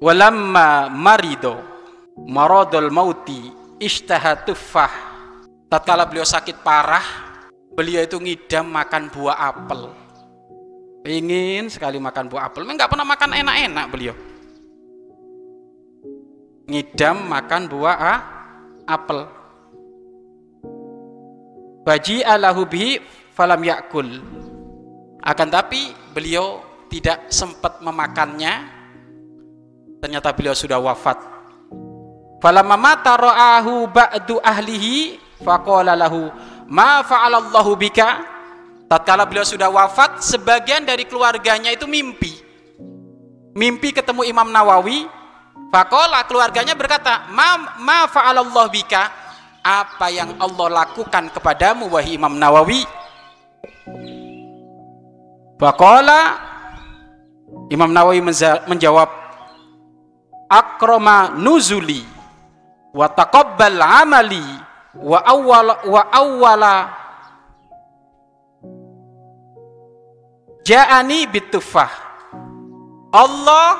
walamma marido maradul mauti ishtaha tuffah. Tatkala beliau sakit parah beliau itu ngidam makan buah apel. Ingin sekali makan buah apel nggak pernah makan enak-enak beliau. Ngidam makan buah ah, apel. Baji alahu bihi falam yakul. Akan tapi beliau tidak sempat memakannya ternyata beliau sudah wafat. Falamma mata ra'ahu ba'du ahlihi faqala lahu ma fa'alallahu bika? Tatkala beliau sudah wafat sebagian dari keluarganya itu mimpi. Mimpi ketemu Imam Nawawi faqala keluarganya berkata ma ma fa'alallahu bika? Apa yang Allah lakukan kepadamu wahai Imam Nawawi? Faqala Imam Nawawi menjawab akroma nuzuli wa taqabbal amali wa awwala wa awwala ja'ani bitufah. Allah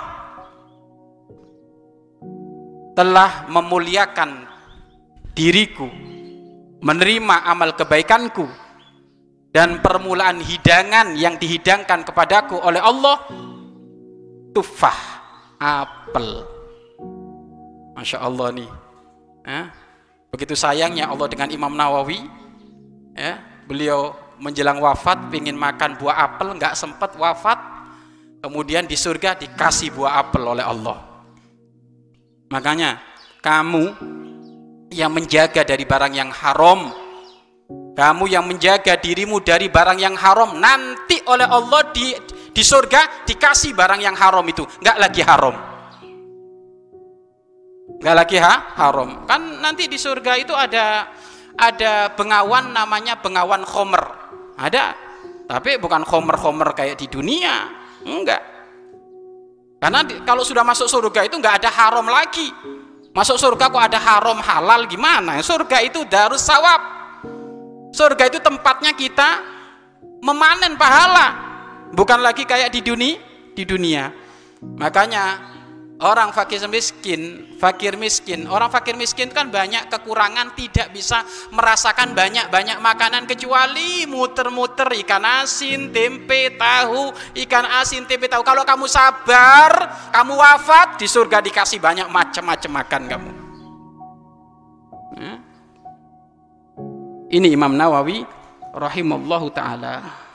telah memuliakan diriku menerima amal kebaikanku dan permulaan hidangan yang dihidangkan kepadaku oleh Allah tufah apel Masya Allah nih. Ya. Begitu sayangnya Allah dengan Imam Nawawi. Ya, beliau menjelang wafat ingin makan buah apel nggak sempat wafat. Kemudian di surga dikasih buah apel oleh Allah. Makanya kamu yang menjaga dari barang yang haram, kamu yang menjaga dirimu dari barang yang haram, nanti oleh Allah di di surga dikasih barang yang haram itu, nggak lagi haram nggak lagi ha? Haram. Kan nanti di surga itu ada ada bengawan namanya bengawan khomer. Ada. Tapi bukan khomer-khomer kayak di dunia. Enggak. Karena di, kalau sudah masuk surga itu nggak ada haram lagi. Masuk surga kok ada haram halal gimana? Surga itu darus sawab surga itu tempatnya kita memanen pahala. Bukan lagi kayak di dunia di dunia. Makanya orang fakir miskin, fakir miskin. Orang fakir miskin kan banyak kekurangan, tidak bisa merasakan banyak-banyak makanan kecuali muter-muter ikan asin, tempe, tahu, ikan asin, tempe, tahu. Kalau kamu sabar, kamu wafat di surga dikasih banyak macam-macam makan kamu. Ini Imam Nawawi rahimallahu taala.